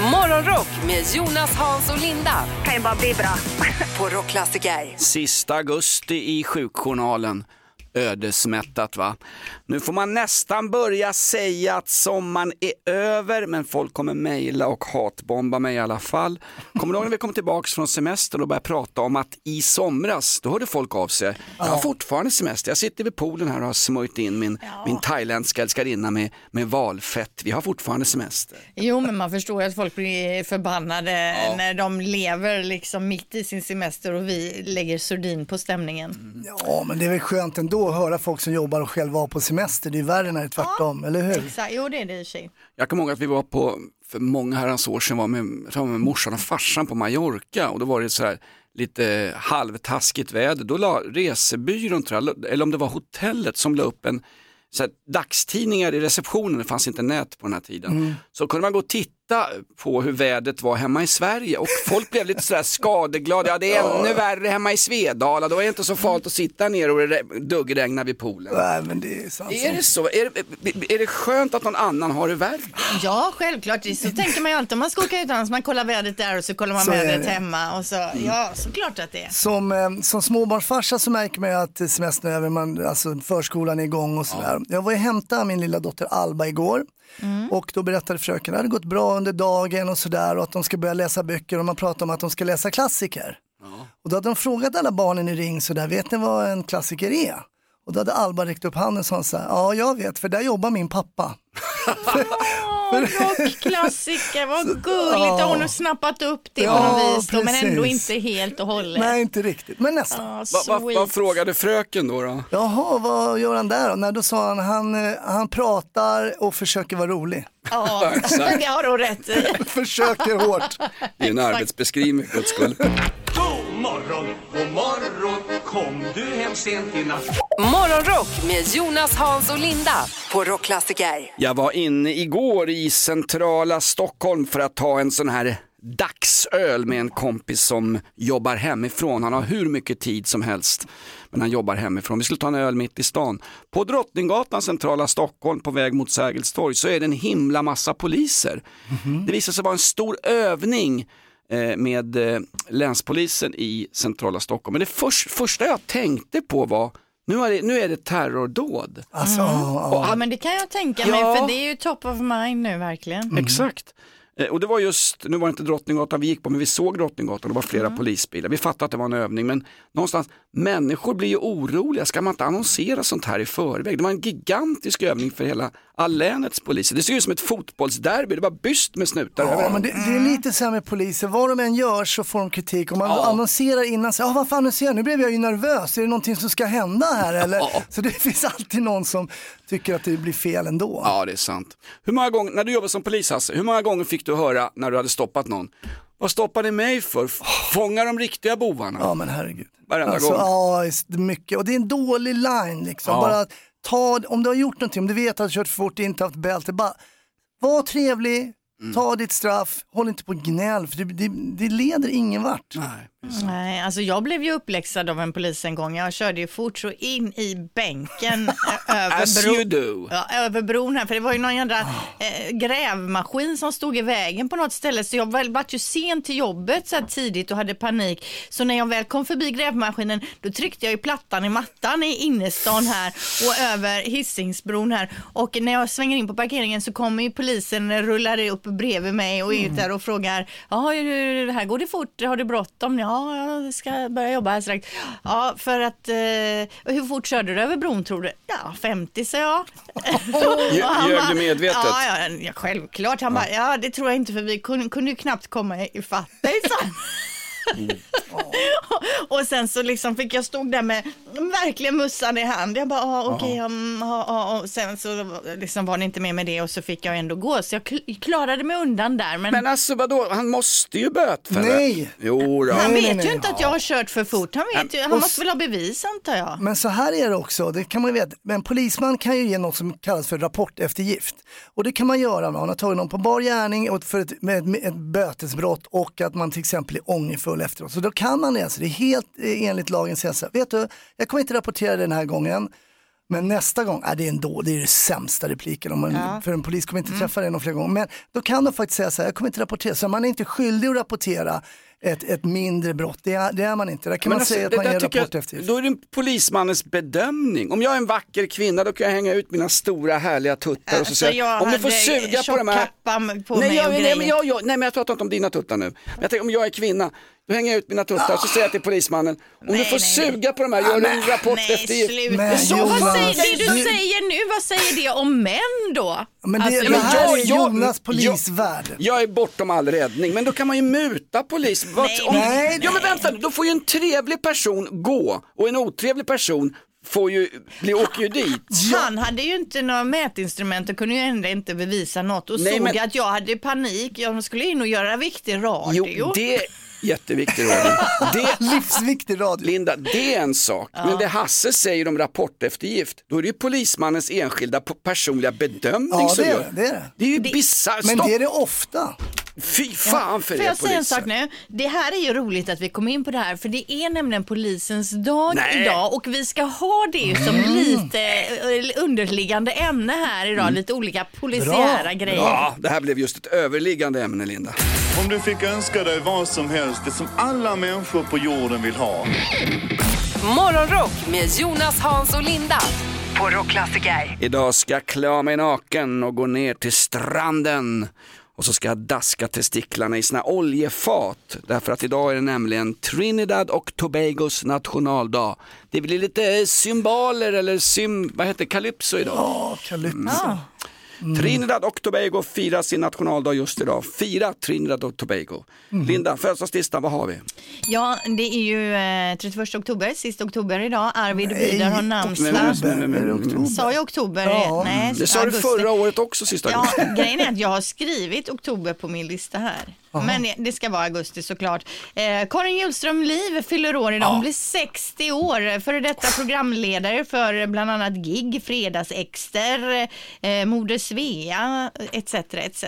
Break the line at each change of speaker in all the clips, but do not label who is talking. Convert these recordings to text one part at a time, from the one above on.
Morgonrock med Jonas, Hans och Linda
kan ju bara bli bra.
på Rockklassiker.
Sista augusti i sjukjournalen. Ödesmättat va? Nu får man nästan börja säga att sommaren är över men folk kommer mejla och hatbomba mig i alla fall. Kommer du ihåg när vi kom tillbaka från semestern och började prata om att i somras, då hörde folk av sig. Jag har fortfarande semester, jag sitter vid poolen här och har smörjt in min, min thailändska älskarinna med, med valfett. Vi har fortfarande semester.
Jo, men man förstår ju att folk blir förbannade när de lever liksom mitt i sin semester och vi lägger sordin på stämningen.
Ja, men det är väl skönt ändå att höra folk som jobbar och själva var på semester. Det är värre när det är tvärtom, eller hur?
Exakt, jo det är det i sig.
Jag kommer ihåg att vi var på, för många herrans år sedan, var med, jag med morsan och farsan på Mallorca och då var det så här lite halvtaskigt väder. Då la resebyrån, tror jag, eller om det var hotellet som la upp en så här, dagstidningar i receptionen, det fanns inte nät på den här tiden. Så kunde man gå och titta på hur vädret var hemma i Sverige och folk blev lite sådär skadeglada. Ja det är ännu värre hemma i Svedala, då är det inte så farligt att sitta ner och det duggregnar vid poolen.
Nej, men det är sant.
Är det så? Är det, är det skönt att någon annan har det värre?
Ja, självklart. Så tänker man ju alltid om man ska åka utomlands. Man kollar vädret där och så kollar man
Så
vädret
det.
hemma. Och så, ja, såklart att det är.
Som, eh, som småbarnsfarsa så märker man ju att semestern är över, man, alltså förskolan är igång och sådär. Jag var och hämtade min lilla dotter Alba igår och då berättade fröken att det gått bra under dagen och sådär och att de ska börja läsa böcker och man pratar om att de ska läsa klassiker. Och då hade de frågat alla barnen i ring sådär, vet ni vad en klassiker är? Och då hade Alba räckt upp handen och sa så här, ja jag vet för där jobbar min pappa.
Rockklassiker, vad gulligt. Har hon snappat upp det på
Ja,
något vis då, men ändå inte helt och hållet.
Nej inte riktigt, men nästan.
Ja,
Va, va, vad frågade fröken då? då?
Jaha, vad gör han där då? Nej, då sa han, han, eh, han pratar och försöker vara rolig.
Ja, det har hon rätt i.
försöker hårt.
Det är en arbetsbeskrivning för guds skull.
God morgon, god morgon, kom du hem sent i natt?
Morgonrock med Jonas, Hans och Linda på Rockklassiker.
Jag var inne igår i centrala Stockholm för att ta en sån här dagsöl med en kompis som jobbar hemifrån. Han har hur mycket tid som helst, men han jobbar hemifrån. Vi skulle ta en öl mitt i stan. På Drottninggatan, centrala Stockholm, på väg mot Sergels torg, så är det en himla massa poliser. Det visar sig vara en stor övning med eh, länspolisen i centrala Stockholm. Men det först, första jag tänkte på var, nu är det, nu är det terrordåd.
Alltså, ja,
Ja, men det kan jag tänka mig,
Ja.
för det är ju top of mind nu verkligen.
Exakt. Eh, Och det var just, nu var det inte Drottninggatan vi gick på, men vi såg Drottninggatan, det var flera polisbilar. Vi fattade att det var en övning, men någonstans, människor blir ju oroliga. Ska man inte annonsera sånt här i förväg? Det var en gigantisk övning för hela all länets poliser. Det ser ut som ett fotbollsderby, det var byst med snutar
Ja,
överallt.
men det, det är lite så här med poliser, vad de än gör så får de kritik. Om man annonserar innan, så, ah, vad fan annonserar nu blev jag ju nervös, är det någonting som ska hända här eller? Så det finns alltid någon som tycker att det blir fel ändå.
Ja, det är sant. Hur många gånger, när du jobbade som polis Hasse, hur många gånger fick du höra när du hade stoppat någon? Vad stoppar ni mig för? Fånga de riktiga bovarna?
Ja men herregud.
Varenda
alltså,
gång.
Ja, mycket. Och det är en dålig line liksom.
Ja.
Bara ta, om du har gjort någonting, om du vet att du har kört för fort, inte haft bälte, bara var trevlig,
Mm.
ta ditt straff, håll inte på gnäll för det, det, det leder ingen vart.
Nej.
Nej, alltså jag blev ju uppläxad av en polis en gång. Jag körde ju fort så in i bänken över,
As
bro-
you do.
Ja, över bron här, för det var ju någon jädra eh, grävmaskin som stod i vägen på något ställe. Så jag väl, vart ju sent till jobbet så här tidigt och hade panik. Så när jag väl kom förbi grävmaskinen, då tryckte jag ju plattan i mattan i innerstan här och över Hisingsbron här. Och när jag svänger in på parkeringen så kommer ju polisen, rullar upp bredvid mig och är
Mm.
där och frågar, ja hur det här går det fort, har du bråttom? Ja, jag ska börja jobba här strax. Ja, för att, eh, hur fort körde du över bron tror du? Ja, 50 sa jag.
Ljög- du medvetet?
Ja, ja, ja självklart. Han bara, ja det tror jag inte för vi kunde, kunde ju knappt komma ifatt dig, han. och sen så liksom fick jag stod där med verkligen mussan i hand. Jag bara, ah, okej, mm, ah, ah, och sen så liksom var det inte mer med det och så fick jag ändå gå. Så jag kl- klarade mig undan där. Men,
Men alltså vadå, han måste ju bötfälla.
Nej.
Jo då.
han
nej,
vet
nej,
ju inte att jag har kört för fort. Han, vet ju, han
och
måste väl ha bevis antar jag.
Men så här är det också, det kan man ju veta. Men polisman kan ju ge något som kallas för rapporteftergift. Och det kan man göra om man har tagit någon på bar gärning och för ett, med, med ett bötesbrott och att man till exempel är ångerfull efteråt. Så då kan man alltså, det är helt eh, enligt lagen säga så här, vet du, jag kommer inte rapportera den här gången. Men nästa gång, äh, det är ändå det är det sämsta repliken. Om man, För en polis kommer inte träffa dig någon fler gånger. Men då kan de faktiskt säga så här, jag kommer inte rapportera. Så man är inte skyldig att rapportera ett, ett mindre brott. Det är, det är man inte. Där kan
Men
man
alltså,
säga att
det
man ger
tycker
rapport
jag,
efter.
Då är det polismannens bedömning. Om jag är en vacker kvinna då kan jag hänga ut mina stora härliga tuttar och så
Alltså,
säga,
jag
om du får suga på de här...
på
nej,
mig
jag, nej, men jag, jag, nej men jag pratar inte om dina tuttar nu. Men jag tänker, om jag är kvinna, då hänger jag ut mina tuttar och så säger jag till polismannen, om du
Nej,
får
nej.
suga på de här, gör du en rapport
Nej, sluta.
Men
Så,
Jonas,
vad säger, det du
du-
säger nu, vad säger det om män då?
Men det,
Alltså,
det här
jag-
är
jag-
Jonas polisvärld.
Jag är bortom all räddning, men då kan man ju muta polis. Vart-
Nej,
om,
nej,
ja men vänta då får ju en trevlig person gå och en otrevlig person får ju, bli, åker ju dit.
Han hade ju inte några mätinstrument och kunde ju ändå inte bevisa något och
Nej,
såg
men-
att jag hade panik. Jag skulle in och göra viktig radio.
Jo, det är jätteviktigt Robin. Det,
Livsviktig radio.
Linda, det är en sak. Men det Hasse säger om rapporteftergift, då är det ju polismannens enskilda personliga bedömning
Ja,
som
det är
gör.
det, det är det.
Det är ju bisarrt.
Men det är det ofta.
Fy fan för
Får
er
jag säga en sak nu? Det här är ju roligt att vi kom in på det här för det är nämligen polisens dag
Nej.
idag och vi ska ha det som lite eh, underliggande ämne här idag, lite olika polisiära
Bra,
grejer.
Ja, det här blev just ett överliggande ämne Linda.
Om du fick önska dig vad som helst, det som alla människor på jorden vill ha.
Morgonrock med Jonas, Hans och Linda på Rockklassiker.
Idag ska jag klä mig naken och gå ner till stranden. Och så ska jag daska testiklarna i sina oljefat. Därför att idag är det nämligen Trinidad och Tobagos nationaldag. Det blir lite symboler eller sym, vad heter calypso idag.
Ja, Calypso.
Trinidad och Tobago firar sin nationaldag just idag. Fira Trinidad och Tobago.
Mm.
Linda, födelsedagslistan, vad har vi?
Ja, det är ju eh, 31 oktober, sista oktober idag. Arvid Vidar har namnsdag. Sa jag oktober?
Ja.
Nej,
Det sa du
augusti.
förra året också sista
Ja,
gången.
grejen är att jag har skrivit oktober på min lista här. Men det, det ska vara augusti såklart. Eh, Karin Hjulström Liv fyller år idag. Hon blir 60 år. Före detta programledare för bland annat GIG, Fredagsexter, eh, Moder Svea etc. etc.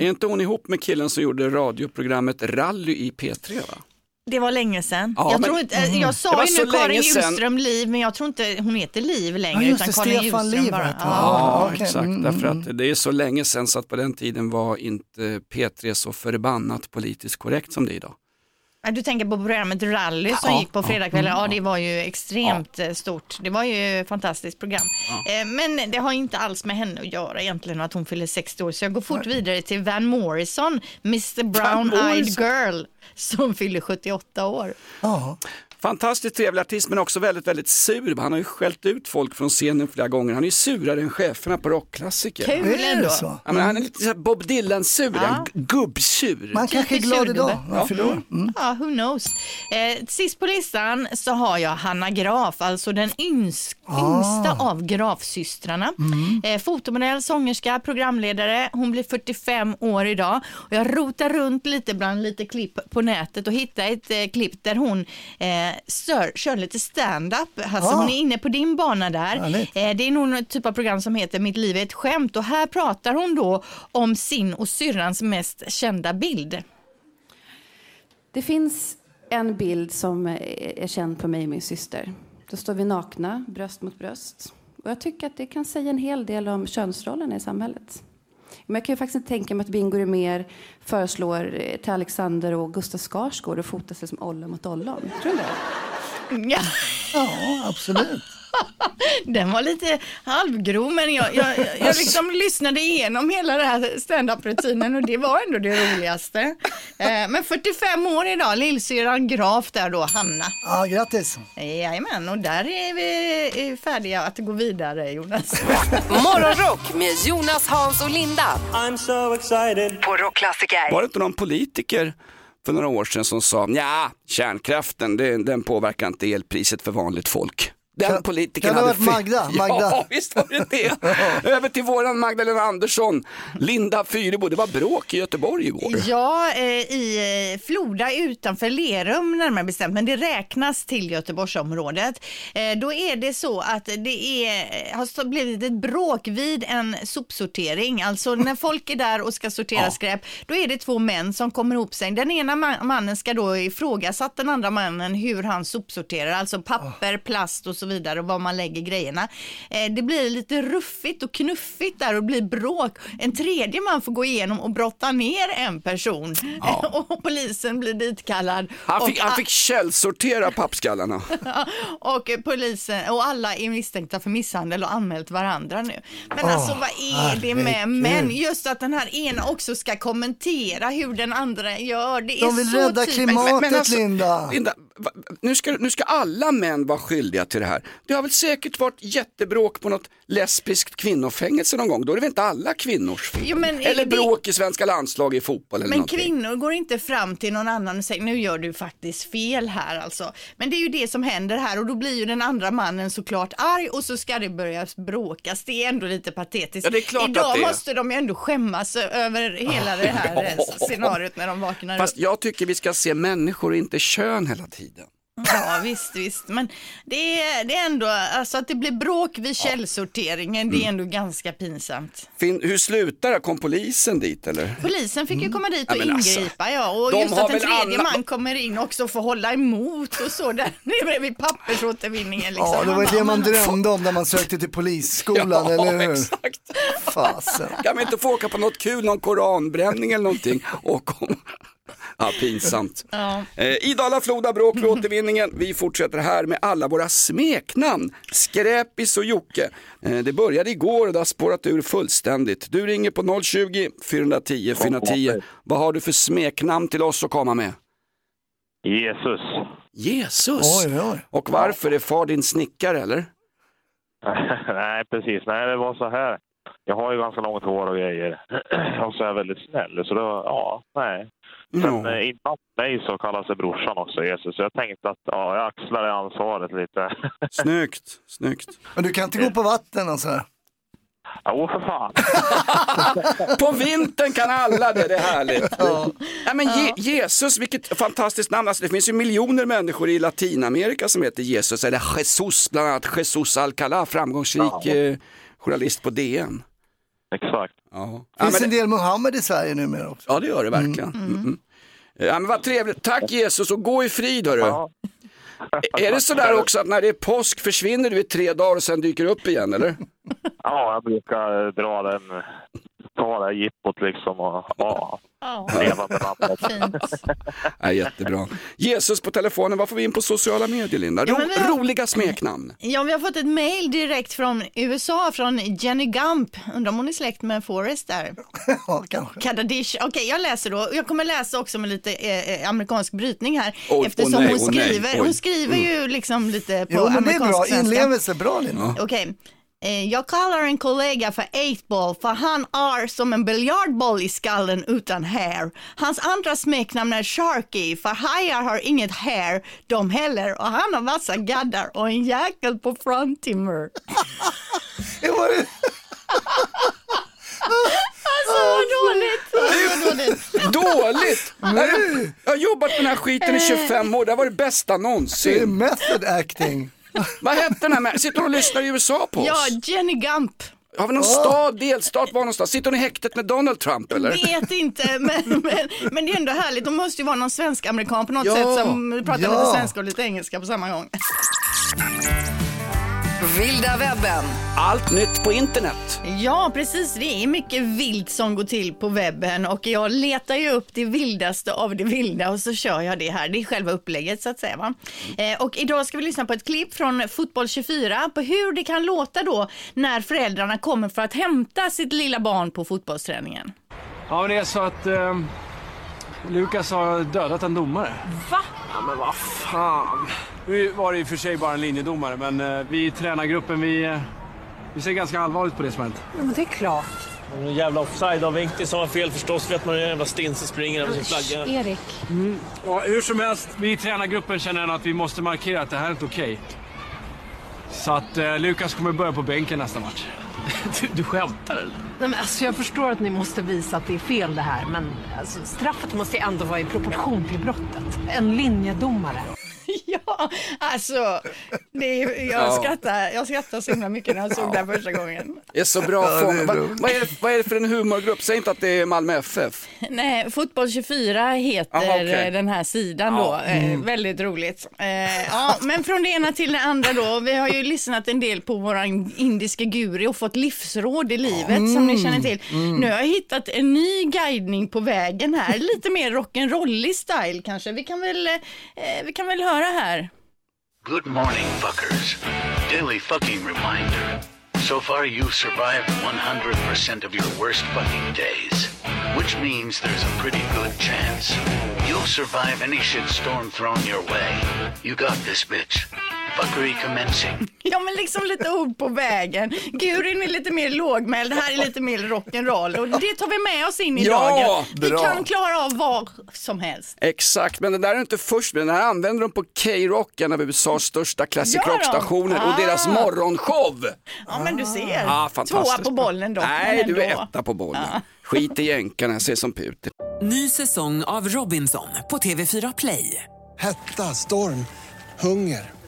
Är inte hon ihop med killen som gjorde radioprogrammet Rally i P3 va?
Det var länge sedan.
Ja,
jag,
men-
tror inte, eh, jag sa ju nu Karin. Hjulström Liv, men jag tror inte hon heter Liv längre.
Ja, just
utan
det,
Karin
Stefan Liv
bara. Ja.
Ja,
okej.
exakt.
Mm,
Därför
mm.
att det är så länge sedan så att på den tiden var inte P3 så förbannat politiskt korrekt som det är idag.
Ja, Du tänker på programmet Rally som
Ja,
gick på fredagskvällar. Ja, det var ju extremt eh, stort. Det var ju ett fantastiskt program. Eh, Men det har inte alls med henne att göra egentligen att hon fyller 60 år. Så jag går fort vidare till Van Morrison, Mr Brown Eyed. Girl, som fyller 78 år.
Ja.
Fantastiskt trevlig artist men också väldigt, väldigt sur. Han har ju skällt ut folk från scenen flera gånger. Han är ju surare än cheferna på rockklassiker.
Kul ändå.
Ja, men han är lite så här Bob Dylan-sur,
Ja.
gubbsur.
Man kanske är glad idag.
surdubbe.
Ja, förlåt. Mm.
Ja, who knows. Eh, sist på listan så har jag Hanna Graf, alltså den yns-
Ah.
yngsta av Grafsystrarna.
Mm.
Eh, fotomodell, sångerska, programledare. Hon blir 45 år idag. Och jag rotar runt lite bland lite klipp på nätet och hittade ett eh, klipp där hon eh, stör, kör lite stand-up. Alltså,
Ah.
Hon är inne på din bana där. Eh, det är nog någon typ av program som heter Mitt liv är ett skämt och här pratar hon då om sin och syrrans mest kända bild.
Det finns en bild som är är känd på mig och min syster. Då står vi nakna, bröst mot bröst. Och jag tycker att det kan säga en hel del om könsrollerna i samhället. Men jag kan ju faktiskt inte tänka mig att Bingo mer föreslår eh, till Alexander och Gustav Skarsgård att fota sig som ollon mot ollon. Tror du det?
Ja,
absolut.
Den var lite halvgrov men jag, jag, jag, jag liksom lyssnade igenom hela den här stand-up-rutinen och det var ändå det roligaste. Eh, men 45 år idag, lillsyrran Graf där då, Hanna.
Ja, grattis.
Jajamän, och där är vi färdiga att gå vidare Jonas.
Morgonrock med Jonas, Hans och Linda
I'm so excited.
på Rockklassiker.
Var det inte någon politiker för några år sedan som sa, ja, kärnkraften, det, den påverkar inte elpriset för vanligt folk. Den
Kan-
politikern
kan det
hade.
Magda? Magda?
Ja, visst var det det. Över till våran Magdalena Andersson, Linda Fyrebo. Det var bråk i Göteborg igår.
Ja, eh, i eh, Floda utanför Lerum närmare bestämt, men det räknas till Göteborgsområdet. Eh, då är det så att det är, har blivit ett bråk vid en sopsortering. Alltså när folk är där och ska sortera skräp, då är det två män som kommer ihop sig. Den ena ma- mannen ska då ifrågasätta den andra mannen hur han sopsorterar, alltså papper, plast och så vidare och var man lägger grejerna. Eh, det blir lite ruffigt och knuffigt där och det blir bråk. En tredje man får gå igenom och brotta ner en person och polisen blir ditkallad.
Han fick,
och,
han fick källsortera pappskallarna.
och polisen och alla är misstänkta för misshandel och anmält varandra nu. Men alltså vad är det med män? Just att den här ena också ska kommentera hur den andra gör. Det är
De vill
så
rädda klimatet
alltså,
Linda.
Linda, nu, ska, nu ska alla män vara skyldiga till det här. Det har väl säkert varit jättebråk på något lesbiskt kvinnofängelse någon gång. Då är det väl inte alla kvinnors fel?
Jo, men
eller
det-
bråk i svenska landslag i fotboll eller
Men
någonting.
kvinnor går inte fram till någon annan och säger nu gör du faktiskt fel här alltså. Men det är ju det som händer här och då blir ju den andra mannen såklart arg och så ska det börja bråkas. Det är ändå lite patetiskt.
Ja, det är klart
Idag
att det är.
måste de ju ändå skämmas över hela det här eh, scenariot när de vaknar
Fast
upp.
jag tycker vi ska se människor och inte kön hela tiden.
Ja visst, visst. Men det är, det är ändå, alltså att det blir bråk vid källsorteringen,
Mm.
det är ändå ganska pinsamt.
Fin, hur slutar det? Kom polisen dit eller?
Polisen fick ju komma dit och
Mm. Ja, men alltså,
ingripa ja. Och
de
just
har
att en
väl
tredje
alla-
man kommer in också och får hålla emot och så där nere vid pappersåtervinningen. Liksom.
Ja, det var ju det man drömde om när man sökte till polisskolan, eller hur?
exakt.
Fasen.
Kan vi inte få åka på något kul, någon koranbränning eller någonting? Och kom... Ja, pinsamt. Eh, I Dala-Floda bråk för återvinningen. Vi fortsätter här med alla våra smeknamn. Skräpis och Jocke. Eh, det började igår och det har spårat ur fullständigt. Du ringer på 020 410 410. Vad har du för smeknamn till oss att komma med?
Jesus.
Jesus?
Oj, oj.
Och varför är far din snickare eller?
Nej, precis. Nej, det var så här. Jag har ju ganska långt hår och grejer. och så är jag väldigt snäll. Så då, ja, nej. Sen
Ja.
eh, innan mig så kallas det brorsan också, Jesus. Så jag tänkte att ja, jag axlar det ansvaret lite.
Snyggt, snyggt.
Men du kan inte gå på vatten och så här.
Jo, för fan.
På vintern kan alla det, det är härligt. Ja. men Je- Jesus, vilket fantastiskt namn. Alltså, det finns ju miljoner människor i Latinamerika som heter Jesus, eller Jesus, bland annat Jesus Alcalá, framgångsrik eh, journalist på DN.
Exakt.
Ja. Ja,
Finns
men,
en del Mohammed i Sverige numera också.
ja, det gör det verkligen. Mm. Mm. Ja, men vad trevligt. Tack Jesus och gå i frid hörru.
Ja.
Är det sådär också att när det är påsk försvinner du i tre dagar och sen dyker upp igen eller?
Ja, jag brukar dra den, ta det här jippot liksom och ja, leva med namnet.
fint.
Ja, jättebra. Jesus på telefonen, vad får vi in på sociala medier Linda? Ro-
Ja, men vi har-
Roliga smeknamn.
Ja, vi har fått ett mail direkt från USA, från Jenny Gump. Undrar om hon är släkt med Forrest där.
Ja, kanske.
Kadadish. Okej, jag läser då. Jag kommer läsa också med lite eh, eh, amerikansk brytning här.
Oj,
eftersom
åh nej,
hon
åh nej,
skriver,
oj. Mm.
hon skriver ju liksom lite på
Jo, men det är
amerikansk
bra.
svenska.
Inlevelse, bra Linda.
Okej. Eh, Jag kallar en kollega för 8-ball för han är som en biljardboll i skallen utan hair. Hans andra smeknamn är Sharky för hajar har inget hair de heller och han har massa gaddar och en jäkel på fronttimmer.
Det var det.
Alltså vad dåligt! Alltså, vad dåligt.
Dåligt! Nej. Jag har jobbat med den här skiten i 25 år, det har varit det bästa
Det är
någonsin.
method acting.
Vad hette den här med? Sitter hon och lyssnar i USA på
Ja,
oss?
Jenny Gump.
Har vi någon stad, delstat, var någonstans? Sitter hon i häktet med Donald Trump eller?
Vet inte, men, men, men det är ändå härligt. De måste ju vara någon svensk-amerikan på något
Ja,
sätt som pratar
ja.
lite svenska och lite engelska på samma gång.
Vilda webben.
Allt nytt på internet.
Ja, precis. Det är mycket vilt som går till på webben och jag letar ju upp det vildaste av det vilda och så kör jag det här. Det är själva upplägget så att säga. Va? Eh, och idag ska vi lyssna på ett klipp från Fotboll 24 på hur det kan låta då när föräldrarna kommer för att hämta sitt lilla barn på fotbollsträningen.
Ja, men det är så att eh, Lukas har dödat en domare.
Va?
Ja, men vad fan. Nu var det i och för sig bara en linjedomare, men eh, vi i tränargruppen vi, eh, vi ser ganska allvarligt på det som hänt.
Ja, men det är klart. En jävla offside-avvinkning som var fel förstås. Vet man hur en jävla stinsen springer över sin flagga.
Erik.
Mm. Ja, hur som helst, vi i tränargruppen känner ändå att vi måste markera att det här är inte okej. Så att eh, Lukas kommer börja på bänken nästa match.
Du, du skämtar eller?
Nej, men alltså, jag förstår att ni måste visa att det är fel det här, men alltså, straffet måste ju ändå vara i proportion till brottet. En linjedomare.
Ja, alltså, det är, jag,
Ja.
skrattar, jag skrattar så himla mycket när jag såg det här första gången.
Det är så bra
Ja, det är
fångat. Vad, är det, vad är det för en humorgrupp? Säg inte att det är Malmö FF.
Nej, Fotboll 24 heter
Aha,
eh, den här sidan
Ja.
då. Eh,
Mm.
väldigt roligt. Eh, ja, men från det ena till det andra då. Vi har ju lyssnat en del på våran indiska guru och fått livsråd i livet som ni känner till.
Mm.
Nu har jag hittat en ny guidning på vägen här. Lite mer rock'n'rollig style kanske. Vi kan väl, eh, vi kan väl höra här.
Good morning, fuckers. Daily fucking reminder. So far, you've survived 100% of your worst fucking days. Which means there's a pretty good chance you'll survive any shitstorm thrown your way. You got this, bitch. Fuckery commencing.
Ja men liksom lite ord på vägen. Gurun är lite mer lågmäld, det här är lite mer rock'n'roll och det tar vi med oss in i
Ja,
dagen. Vi
bra.
kan klara av vad som helst.
Exakt, men den där är inte först med. Den här använder de på K-Rock, en av USAs största classic
de?
rock-stationer och deras
Ah.
morgonshow.
Ja men du ser.
Ah, fantastiskt.
Tvåa på bollen då.
Nej, du är etta på bollen. Skit i jänkarna, jag ser som Putin.
Ny säsong av Robinson på TV4 Play.
Hetta, storm, hunger.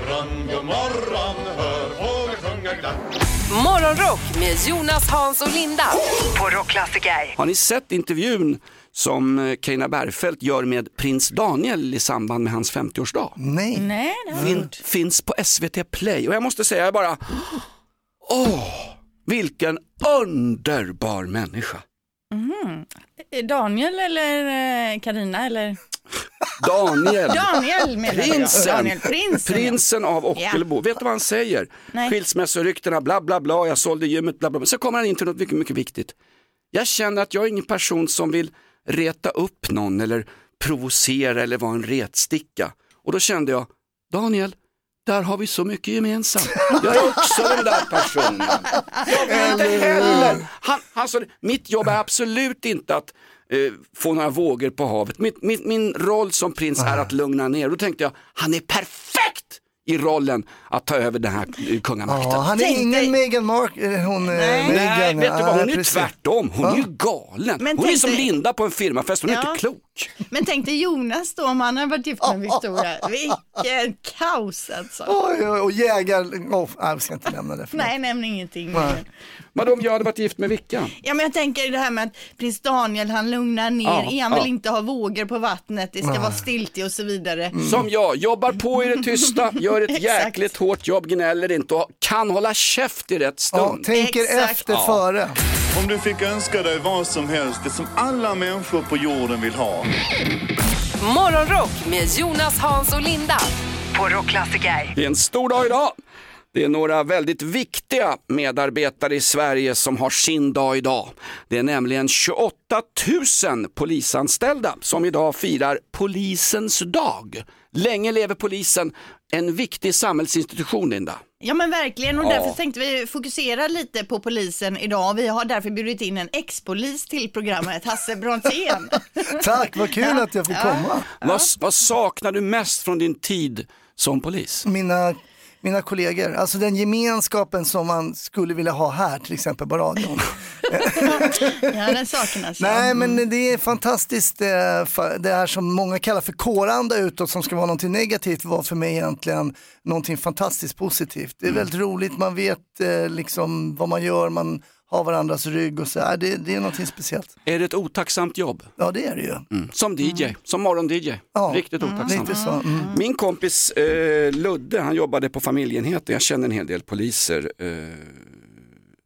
morgon, god morgon, hör fåglar sjunga glatt.
Morgonrock med Jonas, Hans och Linda på Rockklassiker.
Har ni sett intervjun som eh, Carina Bergfeldt gör med prins Daniel i samband med hans 50-årsdag?
Nej.
Nej,
Fin, finns på SVT Play och jag måste säga jag bara, åh, vilken underbar människa.
Mhm. Daniel eller Karina eller?
Daniel.
Daniel menar jag.
Prinsen.
Daniel, prinsen, ja.
Prinsen av Ockelbo. Vet du vad han säger?
Nej.
Skilsmässoryktena, bla bla bla, jag sålde gymmet, bla bla. bla. Så kommer han in till något mycket, mycket viktigt. Jag känner att jag är ingen person som vill reta upp någon eller provocera eller vara en retsticka. Och då kände jag, Daniel, där har vi så mycket gemensamt. Jag är också den där personen. Jag vill inte heller. Han, han sa, mitt jobb är absolut inte att eh, få några vågor på havet. Mitt, min, min roll som prins är att lugna ner. Då tänkte jag, han är perfekt i rollen att ta över den här eh, kungamakten.
Ja, han är ingen Meghan Markle, hon eh,
Nej,
Meghan.
vet du vad, hon är
precis.
tvärtom. Hon är ju galen.
Men
hon är
tänk
som
dig-
Linda på en firmafest, hon är
Ja.
inte klok.
Men tänk dig Jonas då om han hade varit gift med Victoria. Vilken kaos alltså.
Oj, oj, och jägar, oh, nej, vi ska inte nämna det.
Nej, nämn ingenting.
Nej.
Vadå om jag hade varit gift med Vickan?
Ja men jag tänker det här med att prins Daniel han lugnar ner,
Ja, ja.
vill inte ha vågor på vattnet, det ska vara stiltje och så vidare.
Som jag, jobbar på i det tysta, gör ett
Exakt.
jäkligt hårt jobb, gnäller inte och kan hålla käft i rätt stund. Ja.
Om du fick önska dig vad som helst, det som alla människor på jorden vill ha.
Morgonrock med Jonas, Hans och Linda på Rockklassiker.
Det är en stor dag idag. Det är några väldigt viktiga medarbetare i Sverige som har sin dag idag. Det är nämligen 28 000 polisanställda som idag firar polisens dag. Länge lever polisen, en viktig samhällsinstitution Linda.
Ja men verkligen och
Ja.
därför tänkte vi fokusera lite på polisen idag. Vi har därför bjudit in en ex-polis till programmet, Hasse Brontén.
Tack, vad kul att jag fick komma.
Vad, vad saknar du mest från din tid som polis?
Mina, mina kollegor, alltså den gemenskapen som man skulle vilja ha här, till exempel på radion.
ja den saknas. ja.
Nej men det är fantastiskt, eh, det här som många kallar för kåranda utåt som ska vara någonting negativt var för mig egentligen någonting fantastiskt positivt. Det är väldigt roligt, man vet eh, liksom vad man gör, man ha varandras rygg och så. Äh, det, det är någonting speciellt.
Är det ett otacksamt jobb?
Ja det är det ju.
Mm. Som DJ, som morgon-DJ.
Ja,
Riktigt otacksamt.
lite så. Mm.
Min kompis eh, Ludde, han jobbade på familjeenheten, jag känner en hel del poliser, eh,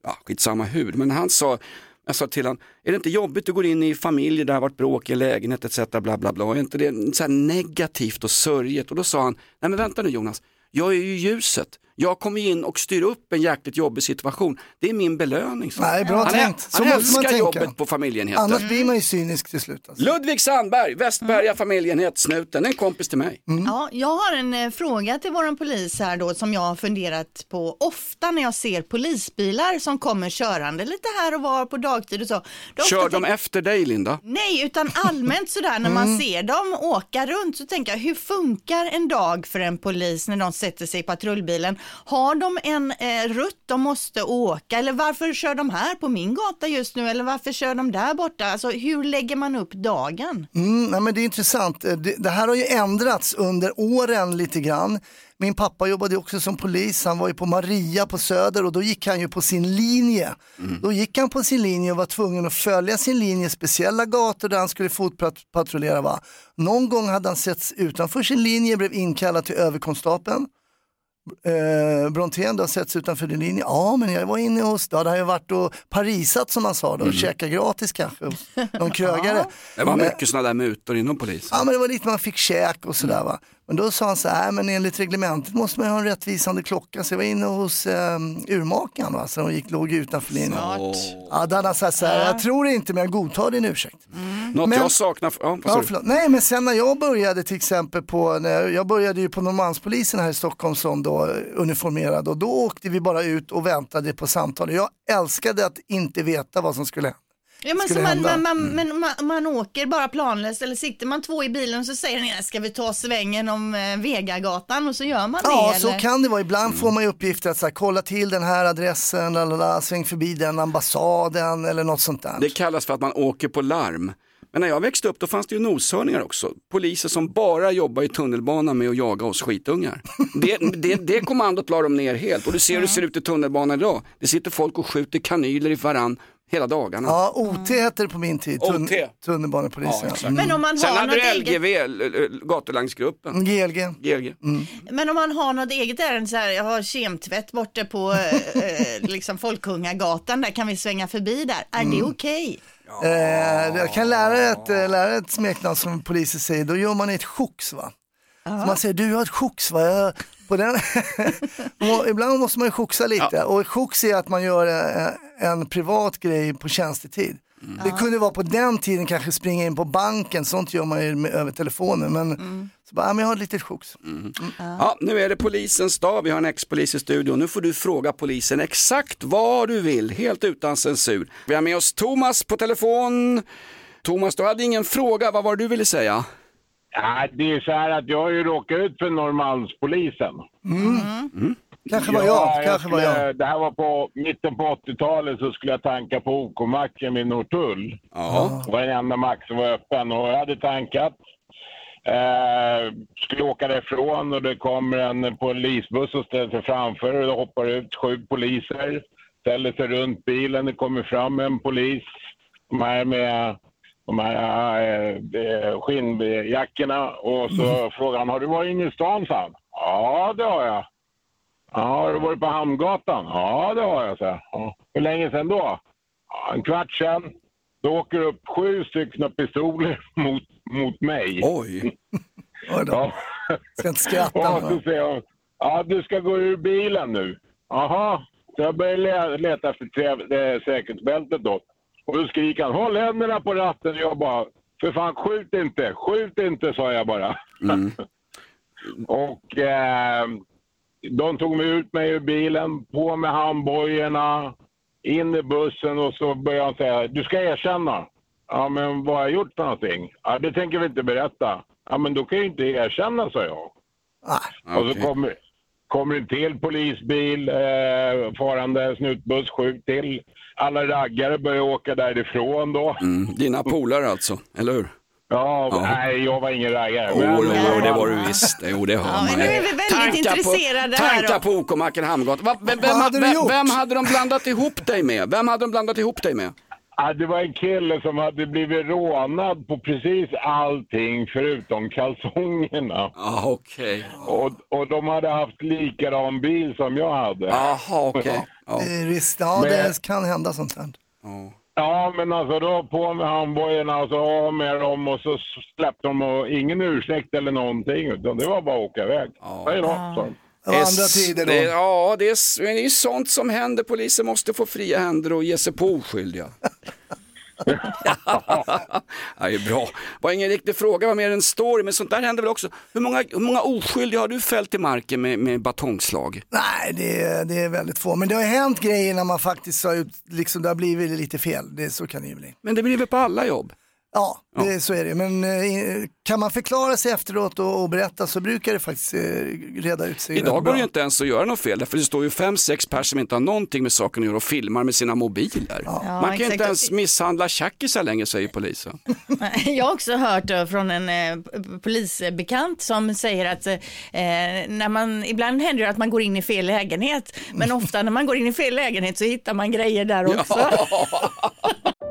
ja, skitsamma hur, men han sa, jag sa till honom, är det inte jobbigt att gå in i familjer där det har varit bråk i lägenhet etc. Bla, bla, bla. Är inte det så negativt och sörjet? Och då sa han, nej men vänta nu Jonas, jag är ju ljuset. Jag kommer in och styr upp en jäkligt jobbig situation. Det är min belöning. han.
Nej, bra
han,
tänkt. Så
han
man
älskar jobbet på familjeenheten.
Annars blir man ju cynisk till slut. Alltså.
Ludvig Sandberg, Västberga familjeenhet, snuten, en kompis till mig.
Ja, jag har en eh, fråga till våran polis här då som jag har funderat på ofta när jag ser polisbilar som kommer körande lite här och var på dagtid och så. Då
Kör de
tänk-
efter dig Linda?
Nej, utan allmänt sådär när man ser dem åka runt så tänker jag hur funkar en dag för en polis när de sätter sig i patrullbilen? Har de en eh, rutt de måste åka eller varför kör de här på min gata just nu eller varför kör de där borta? Alltså hur lägger man upp dagen?
Mm, nej, men det är intressant. Eh, Det, det här har ju ändrats under åren lite grann. Min pappa jobbade också som polis, han var ju på Maria på Söder och då gick han ju på sin linje. Då gick han på sin linje och var tvungen att följa sin linje, speciella gator där han skulle fotpatrullera. Va? Någon gång hade han setts utanför sin linje, blev inkallad till överkonstapeln. Eh, Brontén, du har setts utanför din linje. Ja, men jag var inne hos, då hade han ju varit och parisat som man sa då, och käkat gratis kanske någon krögare.
Det var
Men-
mycket sådana där mutor inom polisen.
Ja men det var lite man fick käk och sådär va. Men då sa han så här, men enligt reglementet måste man ha en rättvisande klocka. Så jag var inne hos eh, urmakaren va, så de gick, låg utanför linjen. Ja, då hade han sagt så här, jag tror inte men jag godtar din ursäkt.
Något
Men-
jag saknar, ja,
Ja, förlåt. Nej men sen när jag började till exempel på, när jag, jag började ju på Norrmalmspolisen här i Stockholm som då uniformerad och då åkte vi bara ut och väntade på samtal. Jag älskade att inte veta vad som skulle hända.
Ja, men, så
skulle
man,
hända.
man, man, men man, man åker bara planlöst eller sitter man två i bilen och så säger den ska vi ta svängen om eh, Vegagatan och så gör man
Ja,
det.
så
eller?
kan det vara. Ibland får man ju uppgifter att så här, kolla till den här adressen, lalala, sväng förbi den ambassaden eller något sånt där.
Det kallas för att man åker på larm. Men när jag växte upp då fanns det ju noshörningar också. Poliser som bara jobbar i tunnelbanan med att jaga oss skitungar. Det, det, det kommandot la de ner helt och du ser hur det ser ut i tunnelbanan idag. Det sitter folk och skjuter kanyler i varann hela dagarna.
Ja, OT hette det på min tid, Tun
OT.
tunnelbanepolisen.
Ja.
Men om man
Sen
har
hade du
något eget-
LGV, l- gatulangningsgruppen.
GLG.
GLG.
Men om man har något eget ärende så här, jag har kemtvätt borta på eh, liksom Folkungagatan, där kan vi svänga förbi där. Är det okej?
Eh, jag kan lära dig ett, eh, lära ett smeknamn som poliser säger, då gör man ett chox va. Så man säger, du har ett chox va. Jag, på den... Och Ibland måste man ju choxa lite och ett chox är att man gör eh, en privat grej på tjänstetid. Det kunde vara på den tiden kanske springa in på banken, sånt gör man ju med, över telefonen. Men, så bara, ja, men jag har ett litet chox.
Ja, nu är det polisens dag, vi har en ex-polis i studion. Nu får du fråga polisen exakt vad du vill, helt utan censur. Vi har med oss Thomas på telefon. Thomas, du hade ingen fråga, vad var det du ville säga?
Ja, det är så här att jag har ju råkat ut för Norrmalmspolisen.
Kanske var jag, kanske var
skulle-
jag.
Det här var på mitten på 80-talet så skulle jag tanka på OK-macken vid Norrtull.
Ja.
Det var den enda mack som var öppen och jag hade tankat. Eh, skulle åka därifrån och det kommer en polisbuss och ställer sig framför och det hoppar ut sju poliser. Ställer sig runt bilen, det kommer fram en polis. De här med de här eh, skinnjackorna och så frågar han, har du varit inne i stan? sa han. Ja, det har jag. Ja, har du varit på Hamngatan? Ja, det har jag, så. Ja. Hur länge sedan då? Ja, en kvart sedan. Då åker det upp sju stycken pistoler mot, mot mig.
Oj!
ja.
Ska inte skratta.
Och så säger hon, ja du ska gå ur bilen nu. Jaha, så jag börjar le- leta efter säkerhetsbältet då. Och då skriker han, håll händerna på ratten. Jag bara, för fan skjut inte, skjut inte sa jag bara. och eh, de tog mig ut mig ur bilen, på med handbojorna, in i bussen och så började han säga, du ska erkänna. Ja, men vad har jag gjort för någonting? Ja, det tänker vi inte berätta. Ja, men då kan jag inte erkänna, sa jag. Och så kommer, kommer en till polisbil, eh, farande snutbuss, sju till. Alla raggare börjar åka därifrån då.
Mm, dina polare alltså, eller hur?
Ja, nej, jag var ingen raggare.
Jo, jo, jo, det var du visst. Jo, det har man.
men nu är vi väldigt
Tankar
intresserade
på,
här
Tankar
och-
på OK-macken Hamngatan. Va- Vem, vem, vem, vem hade de blandat ihop dig med? Vem hade de blandat ihop dig med?
Ja, det var en kille som hade blivit rånad på precis allting förutom kalsongerna.
Ja, okej.
Och, och de hade haft likadan bil som jag hade.
Jaha, okej.
Det är Visst, ja
Men-
det kan hända sånt här.
Ja, men alltså då på med handbojorna och så av med dem och så släppte de och ingen ursäkt eller någonting. Utan det var bara att åka iväg. Hej då, sa
var andra tider då.
Det, ja, det är, det är sånt som händer. Polisen måste få fria händer och ge sig på oskyldiga. ja, det är bra. var ingen riktig fråga, var mer en story, men sånt där händer väl också. Hur många, hur många oskyldiga har du fällt i marken med, med batongslag?
Nej, det är, det är väldigt få. Men det har hänt grejer när man faktiskt har ut, liksom, det har blivit lite fel. Det, så kan det ju bli.
Men det blir väl på alla jobb?
Ja, det, så är det. Men eh, kan man förklara sig efteråt och, och berätta så brukar det faktiskt eh, reda ut sig.
Idag går det ju inte ens att göra något fel, för det står ju fem, sex personer som inte har någonting med saken att göra och filmar med sina mobiler. Man kan
exakt.
inte ens misshandla tjackisar längre, säger polisen.
Jag har också hört från en eh, polisbekant som säger att eh, när man, ibland händer det att man går in i fel lägenhet, men ofta när man går in i fel lägenhet så hittar man grejer där också.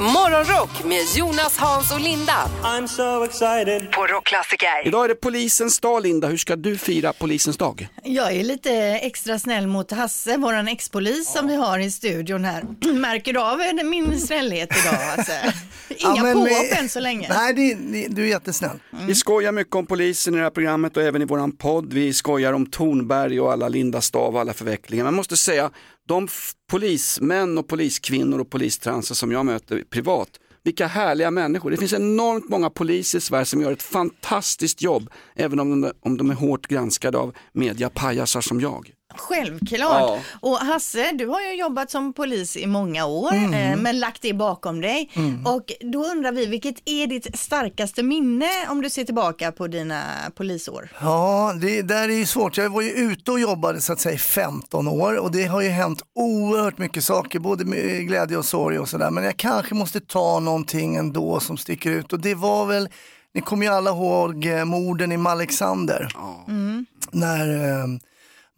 Morgonrock med Jonas, Hans och Linda. I'm so excited. På Rockklassiker.
Idag är det polisens dag, Linda. Hur ska du fira polisens dag?
Jag är lite extra snäll mot Hasse, våran ex-polis som vi har i studion här. Märker du av min snällhet idag Hasse? Inga
Ja,
påhopp
vi-
än så länge.
Nej, det, det, du är jättesnäll.
Vi skojar mycket om polisen i det här programmet och även i våran podd. Vi skojar om Tornberg och alla Linda Stav och alla förvecklingar. Man måste säga, de polismän och poliskvinnor och polistranser som jag möter privat, vilka härliga människor. Det finns enormt många poliser i Sverige som gör ett fantastiskt jobb, även om de, om de är hårt granskade av mediapajasar som jag.
Självklart.
Ja.
Och Hasse, du har ju jobbat som polis i många år,
Mm.
eh, men lagt det bakom dig.
Mm.
Och då undrar vi, vilket är ditt starkaste minne om du ser tillbaka på dina polisår?
Ja, det där är ju svårt. Jag var ju ute och jobbade så att säga i 15 år och det har ju hänt oerhört mycket saker, både med glädje och sorg och sådär. Men jag kanske måste ta någonting ändå som sticker ut och det var väl, ni kommer ju alla ihåg eh, morden i Malexander. När eh,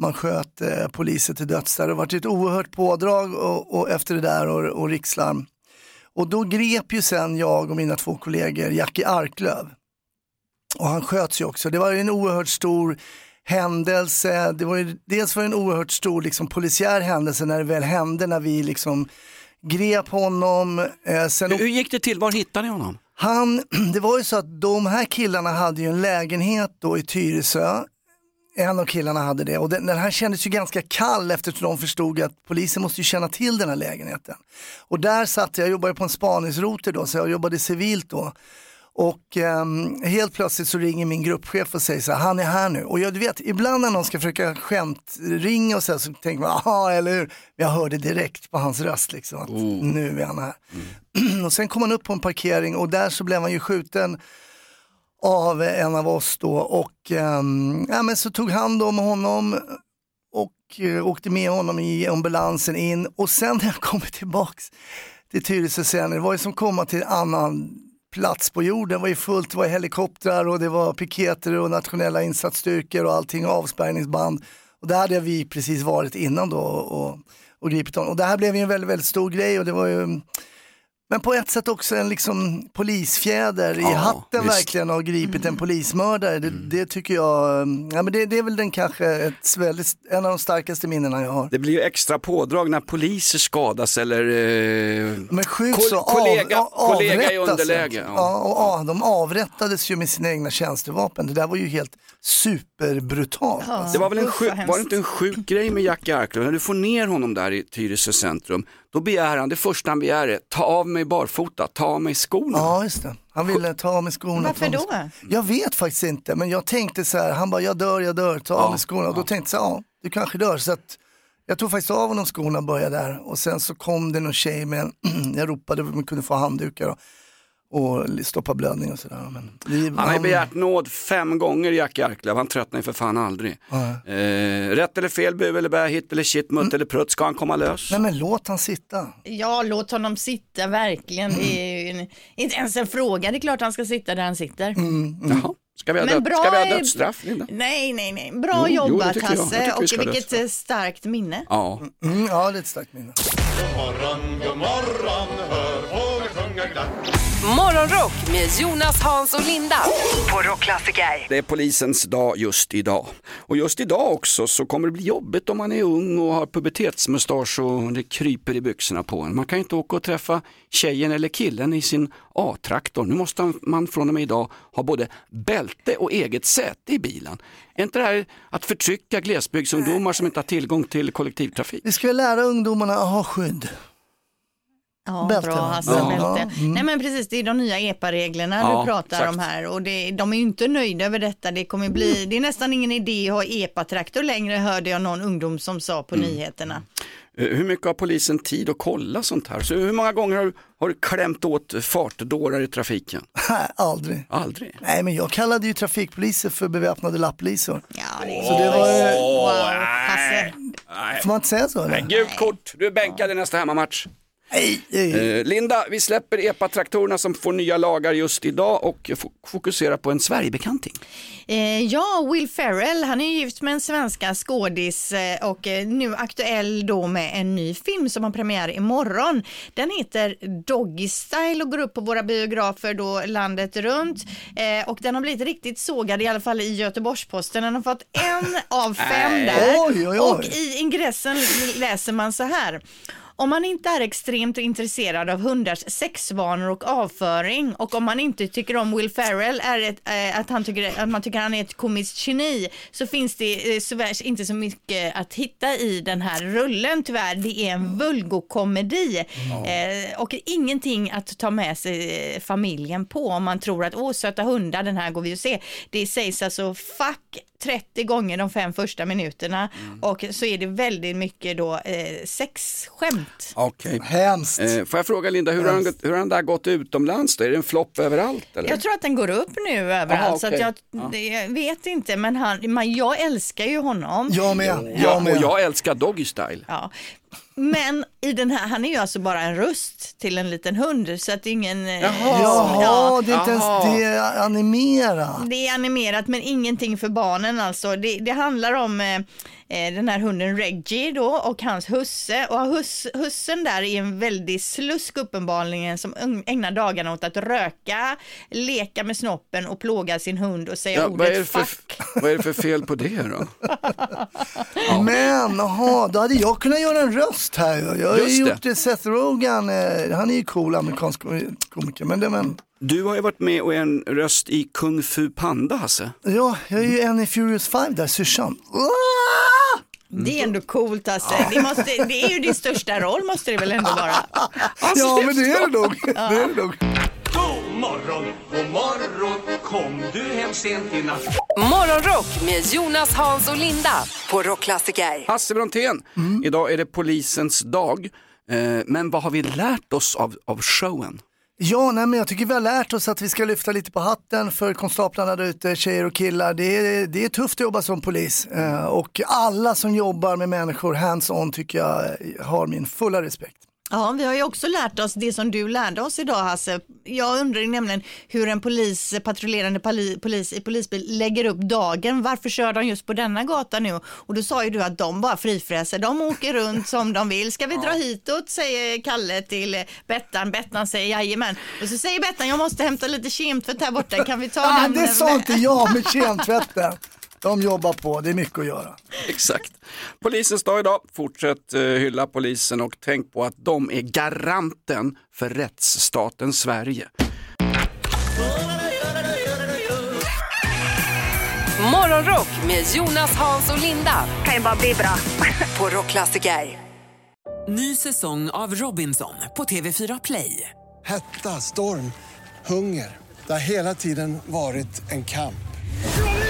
man sköt eh, poliser till döds där. Det varit ett oerhört pådrag och, och efter det där och, och rikslarm. Och då grep ju sen jag och mina två kollegor Jackie Arklöv. Och han sköts ju också. Det var en oerhört stor händelse. Det var ju, dels var det en oerhört stor liksom, polisiär händelse när det väl hände, när vi liksom grep honom. Eh, sen
Hur gick det till? Var hittade ni honom?
han, det var ju så att de här killarna hade ju en lägenhet då i Tyresö. En av killarna hade det och den, den här kändes ju ganska kall eftersom de förstod att polisen måste ju känna till den här lägenheten. Och där satt jag, jag jobbade på en spaningsrotel då så jag jobbade civilt då. Och ehm, helt plötsligt så ringer min gruppchef och säger så här, han är här nu. Och jag, du vet, ibland när någon ska försöka skämt ringa och så, här, så tänker man, ja eller hur. Jag hörde direkt på hans röst liksom att nu är han här. och sen kom han upp på en parkering och där så blev han ju skjuten av en av oss då och ehm, ja, men så tog hand om honom och eh, åkte med honom i ambulansen in och sen när jag kommer tillbaks till Tyresö sen, det var ju som komma till en annan plats på jorden, det var ju fullt, det var helikoptrar och det var piketer och nationella insatsstyrkor och allting, avspärrningsband. Och där hade vi precis varit innan då och, och gripit honom. Och det här blev ju en väldigt, väldigt stor grej och det var ju men på ett sätt också en liksom polisfjäder i
Ja,
hatten
visst. Mm.
verkligen har gripit en polismördare. Det, det tycker jag, ja, men det, det är väl den kanske ett väldigt, en av de starkaste minnena jag har.
Det blir ju extra pådrag när poliser skadas eller eh,
Men sjukt
kol- kollega,
av, av,
kollega i underläge. Ja.
Ja, och, ja, de avrättades ju med sina egna tjänstevapen. Det där var ju helt superbrutalt. alltså.
Det var väl en sjuk, var det inte en sjuk grej med Jack Arklöv? När du får ner honom där i Tyresö centrum, då begär han, det första han begär är, ta av mig barfota, ta av mig skorna.
Ja, just det. Han ville ta av mig skorna.
Varför då?
Jag vet faktiskt inte, men jag tänkte så här, han bara, jag dör, jag dör, ta av mig skorna. Och då tänkte jag, så här, ja, du kanske dör. Så att jag tog faktiskt av honom skorna och började där. Och sen så kom det någon tjej med en, jag ropade om man kunde få handdukar och, och stoppa blödning och sådär. Men vi,
Han har ju begärt nåd fem gånger Jack Arklöv, han tröttnar ju för fan aldrig. Eh, rätt eller fel, bu eller bä, hit eller shit, mutt eller prutt, ska han komma lös?
Nej men låt han sitta.
Ja, låt honom sitta verkligen. Det är ju en, inte ens en fråga. Det är klart han ska sitta där han sitter.
Mm,
Jaha. Ska vi ha, död,
bra
ska vi ha dödsstraff, Linda?
Nej, nej, nej. Bra
Jo, jo,
jobbat.
Jag
Hasse
vi
och
ha
vilket
dödsstraff.
starkt minne.
Ja.
Mm, ja, det är ett starkt minne.
God morgon, god morgon, hör fåglar sjunga glatt.
Morgonrock med Jonas, Hans och Linda på Rockklassiker.
Det är polisens dag just idag. Och just idag också så kommer det bli jobbigt om man är ung och har pubertetsmustasch och det kryper i byxorna på en. Man kan inte åka och träffa tjejen eller killen i sin A-traktor. Nu måste man från och med idag ha både bälte och eget säte i bilen. Är inte det här att förtrycka glesbygdsungdomar som inte har tillgång till kollektivtrafik?
Vi ska lära ungdomarna att ha skydd.
Ja, bra
va?
Hasse,
Ja. Mm.
Nej men precis, det är de nya EPA-reglerna
Ja,
du pratar
exakt.
om här och det, de är ju inte nöjda över detta. Det kommer bli, det är nästan ingen idé att ha EPA-traktor längre hörde jag någon ungdom som sa på nyheterna.
Eh, Hur mycket har polisen tid att kolla sånt här? Så hur många gånger har du, har du klämt åt fartdårar i trafiken?
Nej, aldrig.
Aldrig.
Nej, men jag kallade ju trafikpoliser för beväpnade lapplisor.
Ja, det är
Så det var,
wow, Hasse.
får man inte säga så? Eller?
Nej, gult kort, du är bänkad i nästa hemmamatch. Eh, Linda, vi släpper EPA-traktorerna som får nya lagar just idag och fo- fokuserar på en Sverigebekanting.
Eh, ja, Will Ferrell, han är gift med en svenska skådis eh, och eh, nu aktuell då med en ny film som har premiär imorgon. Den heter Doggy Style och går upp på våra biografer då landet runt. Eh, och den har blivit riktigt sågad, i alla fall i Göteborgs-Posten. Den har fått en av fem där.
Oj, oj, oj.
Och i ingressen läser man så här. Om man inte är extremt intresserad av hundars sexvanor och avföring och om man inte tycker om Will Ferrell, är ett, eh, att, han tycker, att man tycker han är ett komiskt geni, så finns det eh, inte så mycket att hitta i den här rullen tyvärr. Det är en vulgokomedi eh, och ingenting att ta med sig eh, familjen på om man tror att åh söta hundar, den här går vi och se. Det sägs alltså fuck 30 gånger de fem första minuterna och så är det väldigt mycket då eh, sexskämt.
Okej.
Hemskt.
Eh, får jag fråga Linda, hur har, den, hur har den där gått utomlands då? Är det en flopp överallt eller?
Jag tror att den går upp nu överallt
Aha,
så att
okej.
jag,
Ja.
det, jag vet inte men han, man, jag älskar ju honom.
Jag med.
Ja,
Jag med.
och jag älskar Doggy Style.
Ja. Men i den här, han är ju alltså bara en röst till en liten hund så att det är ingen... eh,
Jaha.
som-
Jaha, det är inte ens det är animerat.
Det är animerat men ingenting för barnen alltså. Det, det handlar om eh, den här hunden Reggie då och hans husse. Och hus, hussen där är en väldig slusk uppenbarligen som ägnar dagarna åt att röka, leka med snoppen och plåga sin hund och säga
Ja, vad, är det
ordet
för,
fuck.
vad är det för fel på det då?
Men jaha, då hade jag kunnat göra en röst här. Jag har ju
Just
gjort det. Seth Rogen, eh, han är ju cool amerikansk komiker. Men, det, men
Du har ju varit med och är en röst i Kung Fu Panda Hasse.
ja, jag är ju en i Furious 5 där, syrsan.
Det är ändå coolt alltså. Det, måste, det är ju din största roll måste det väl ändå vara.
Ja, men det är det nog. Det är det nog.
God morgon, god morgon, kom du hem sent i natt?
Morgonrock med Jonas, Hans och Linda på Rockklassiker.
Hasse Brontén,
Mm.
idag är det polisens dag. Eh, men vad har vi lärt oss av, av showen?
Ja, nej, men jag tycker vi har lärt oss att vi ska lyfta lite på hatten för konstaplarna där ute, tjejer och killar. Det är, det är tufft att jobba som polis eh, och alla som jobbar med människor hands-on tycker jag har min fulla respekt.
Ja, vi har ju också lärt oss det som du lärde oss idag Hasse. Jag undrar nämligen hur en polis, patrullerande poli, polis i polisbil lägger upp dagen. Varför kör de just på denna gata nu? Och då sa ju du att de bara frifräser. De åker runt som de vill. Ska vi dra hitåt, säger Kalle till Bettan. Bettan säger jajamän. Och så säger Bettan, jag måste hämta lite kemtvätt här borta. Kan vi ta den?
det sa inte jag med kemtvätten. De jobbar på, det är mycket att göra.
Exakt. Polisens dag idag. Fortsätt eh, hylla polisen och tänk på att de är garanten för rättsstaten Sverige.
Morgonrock med Jonas, Hans och Linda. Kan ju bara bli bra. På Rockklassiker.
Ny säsong av Robinson på TV4 Play.
Hetta, storm, hunger. Det har hela tiden varit en kamp.